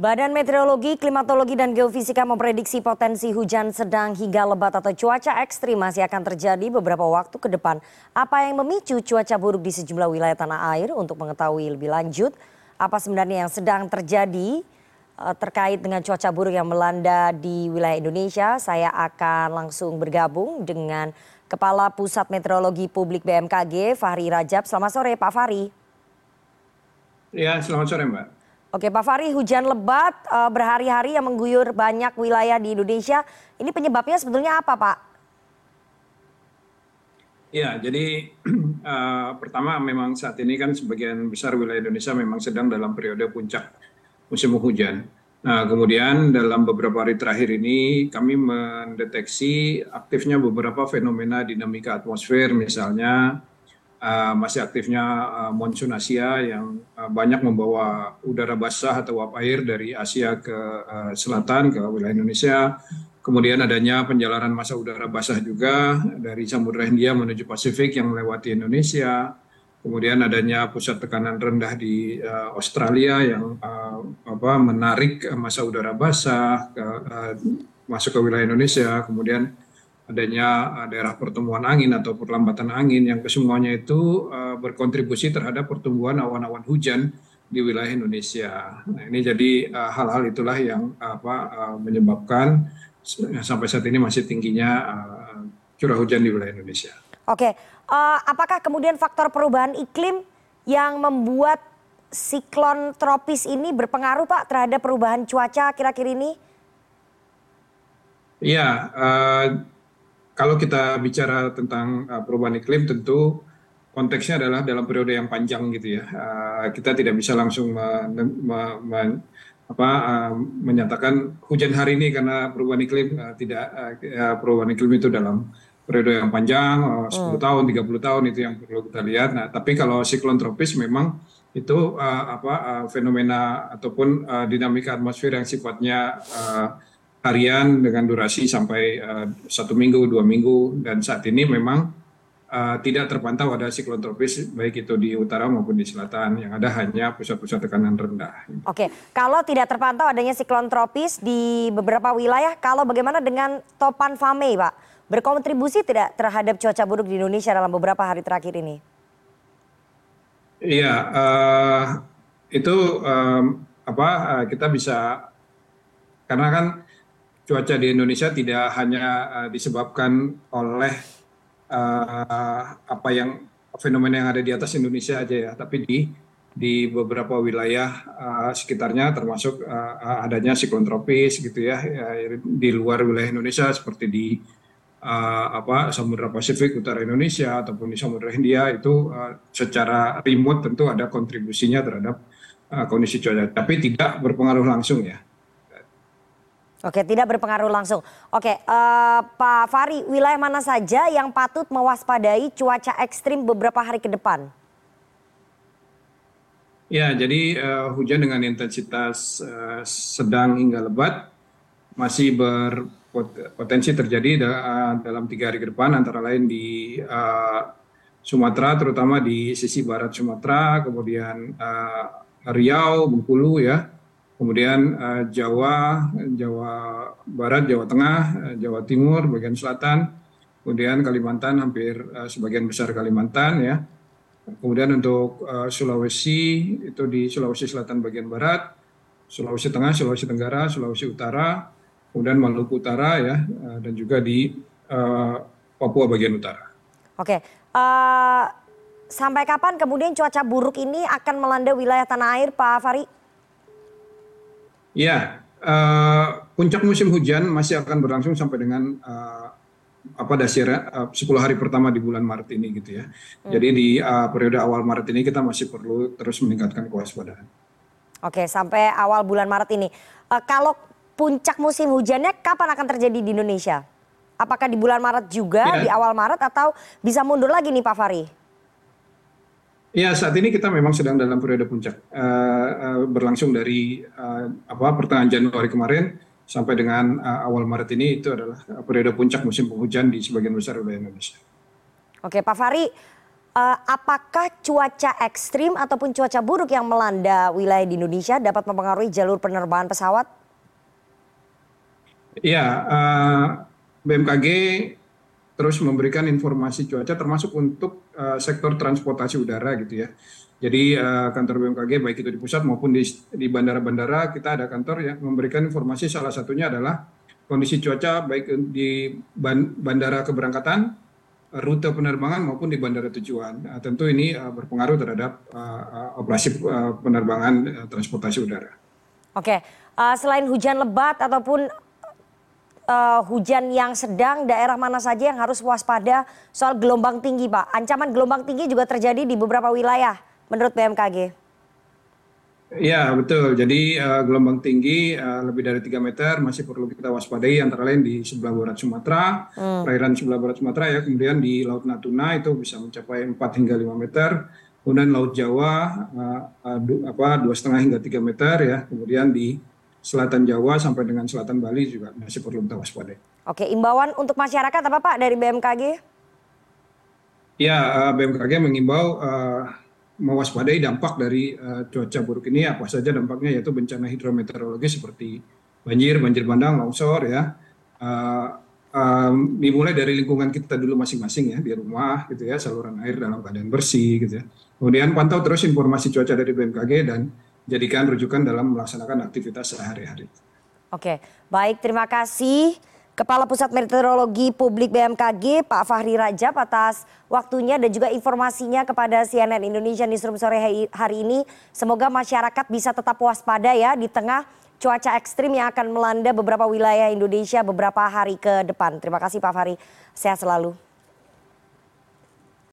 Badan Meteorologi, Klimatologi, dan Geofisika memprediksi potensi hujan sedang hingga lebat atau cuaca ekstrim masih akan terjadi beberapa waktu ke depan. Apa yang memicu cuaca buruk di sejumlah wilayah tanah air? Untuk mengetahui lebih lanjut, apa sebenarnya yang sedang terjadi eh, terkait dengan cuaca buruk yang melanda di wilayah Indonesia, saya akan langsung bergabung dengan Kepala Pusat Meteorologi Publik BMKG, Fahri Rajab. Selamat sore, Pak Fahri. Ya, selamat sore, Mbak. Oke Pak Fahri, hujan lebat uh, berhari-hari yang mengguyur banyak wilayah di Indonesia. Ini penyebabnya sebetulnya apa Pak? Ya, jadi uh, pertama memang saat ini kan sebagian besar wilayah Indonesia memang sedang dalam periode puncak musim hujan. Nah, kemudian dalam beberapa hari terakhir ini kami mendeteksi aktifnya beberapa fenomena dinamika atmosfer, misalnya uh, masih aktifnya uh, monsun Asia yang uh, banyak membawa udara basah atau uap air dari Asia ke uh, selatan ke wilayah Indonesia. Kemudian adanya penjalanan masa udara basah juga dari Samudra Hindia menuju Pasifik yang melewati Indonesia. Kemudian adanya pusat tekanan rendah di uh, Australia yang uh, apa, menarik masa udara basah ke, uh, masuk ke wilayah Indonesia. Kemudian adanya eh, daerah pertemuan angin atau perlambatan angin yang kesemuanya itu uh, berkontribusi terhadap pertumbuhan awan-awan hujan di wilayah Indonesia. Nah, ini jadi uh, hal-hal itulah yang apa uh, menyebabkan sampai saat ini masih tingginya uh, curah hujan di wilayah Indonesia. Oke, uh, apakah kemudian faktor perubahan iklim yang membuat siklon tropis ini berpengaruh Pak terhadap perubahan cuaca kira-kira ini? Iya, uh, kalau kita bicara tentang uh, perubahan iklim tentu konteksnya adalah dalam periode yang panjang gitu ya. Uh, kita tidak bisa langsung me, me, me, apa, uh, menyatakan hujan hari ini karena perubahan iklim uh, tidak uh, perubahan iklim itu dalam periode yang panjang uh, 10 hmm. tahun, 30 tahun itu yang perlu kita lihat. Nah, tapi kalau siklon tropis memang itu uh, apa uh, fenomena ataupun uh, dinamika atmosfer yang sifatnya uh, harian dengan durasi sampai uh, satu minggu dua minggu dan saat ini memang uh, tidak terpantau ada siklon tropis baik itu di utara maupun di selatan yang ada hanya pusat-pusat tekanan rendah. Oke, kalau tidak terpantau adanya siklon tropis di beberapa wilayah, kalau bagaimana dengan topan Fame, Pak? Berkontribusi tidak terhadap cuaca buruk di Indonesia dalam beberapa hari terakhir ini? Iya, uh, itu um, apa uh, kita bisa karena kan cuaca di Indonesia tidak hanya uh, disebabkan oleh uh, apa yang fenomena yang ada di atas Indonesia aja ya, tapi di di beberapa wilayah uh, sekitarnya termasuk adanya siklon tropis gitu ya, ya di luar wilayah Indonesia seperti di uh, apa Samudra Pasifik utara Indonesia ataupun di Samudra Hindia itu uh, secara remote tentu ada kontribusinya terhadap uh, kondisi cuaca, tapi tidak berpengaruh langsung ya. Oke, tidak berpengaruh langsung. Oke, uh, Pak Fari, wilayah mana saja yang patut mewaspadai cuaca ekstrim beberapa hari ke depan? Ya, jadi uh, hujan dengan intensitas uh, sedang hingga lebat masih berpotensi terjadi da dalam tiga hari ke depan, antara lain di uh, Sumatera, terutama di sisi barat Sumatera, kemudian uh, Riau, Bengkulu, ya, kemudian uh, Jawa, Jawa Barat, Jawa Tengah, uh, Jawa Timur, bagian selatan, kemudian Kalimantan hampir uh, sebagian besar Kalimantan ya. Kemudian untuk Sulawesi itu di Sulawesi Selatan bagian barat, Sulawesi Tengah, Sulawesi Tenggara, Sulawesi Utara, kemudian Maluku Utara ya, dan juga di uh, Papua bagian utara. Oke, uh, sampai kapan kemudian cuaca buruk ini akan melanda wilayah tanah air, Pak Fari? Ya eh, puncak musim hujan masih akan berlangsung sampai dengan eh, apa dasarnya uh, 10 hari pertama di bulan Maret ini gitu ya. Hmm. Jadi di uh, periode awal Maret ini kita masih perlu terus meningkatkan kewaspadaan. Oke, sampai awal bulan Maret ini. Uh, kalau puncak musim hujannya kapan akan terjadi di Indonesia? Apakah di bulan Maret juga, ya. di awal Maret atau bisa mundur lagi nih Pak Fari? Ya saat ini kita memang sedang dalam periode puncak uh, uh, berlangsung dari uh, apa pertengahan Januari kemarin sampai dengan uh, awal Maret ini itu adalah periode puncak musim penghujan di sebagian besar wilayah Indonesia. Oke Pak Fari, uh, apakah cuaca ekstrim ataupun cuaca buruk yang melanda wilayah di Indonesia dapat mempengaruhi jalur penerbangan pesawat? Ya, uh, BMKG terus memberikan informasi cuaca termasuk untuk uh, sektor transportasi udara gitu ya. Jadi uh, kantor BMKG baik itu di pusat maupun di, di bandara-bandara kita ada kantor yang memberikan informasi salah satunya adalah kondisi cuaca baik di bandara keberangkatan, rute penerbangan maupun di bandara tujuan. Nah, tentu ini uh, berpengaruh terhadap uh, operasi uh, penerbangan uh, transportasi udara. Oke, uh, selain hujan lebat ataupun hujan yang sedang, daerah mana saja yang harus waspada soal gelombang tinggi, Pak? Ancaman gelombang tinggi juga terjadi di beberapa wilayah menurut BMKG. Ya betul. Jadi uh, gelombang tinggi uh, lebih dari 3 meter masih perlu kita waspadai antara lain di sebelah barat Sumatera, hmm. perairan sebelah barat Sumatera ya, kemudian di Laut Natuna itu bisa mencapai 4 hingga 5 meter, kemudian Laut Jawa uh, uh, du, apa dua setengah hingga 3 meter ya, kemudian di selatan Jawa sampai dengan selatan Bali juga masih perlu kita waspadai. Oke, imbauan untuk masyarakat apa Pak dari BMKG? Ya, uh, BMKG mengimbau uh, mewaspadai dampak dari uh, cuaca buruk ini apa saja dampaknya yaitu bencana hidrometeorologi seperti banjir, banjir bandang, longsor ya. Uh, um, dimulai dari lingkungan kita dulu masing-masing ya di rumah gitu ya saluran air dalam keadaan bersih gitu ya. Kemudian pantau terus informasi cuaca dari BMKG dan jadikan rujukan dalam melaksanakan aktivitas sehari-hari. Oke, baik terima kasih Kepala Pusat Meteorologi Publik BMKG Pak Fahri Rajab atas waktunya dan juga informasinya kepada CNN Indonesia Newsroom sore hari ini. Semoga masyarakat bisa tetap waspada ya di tengah cuaca ekstrim yang akan melanda beberapa wilayah Indonesia beberapa hari ke depan. Terima kasih Pak Fahri, sehat selalu.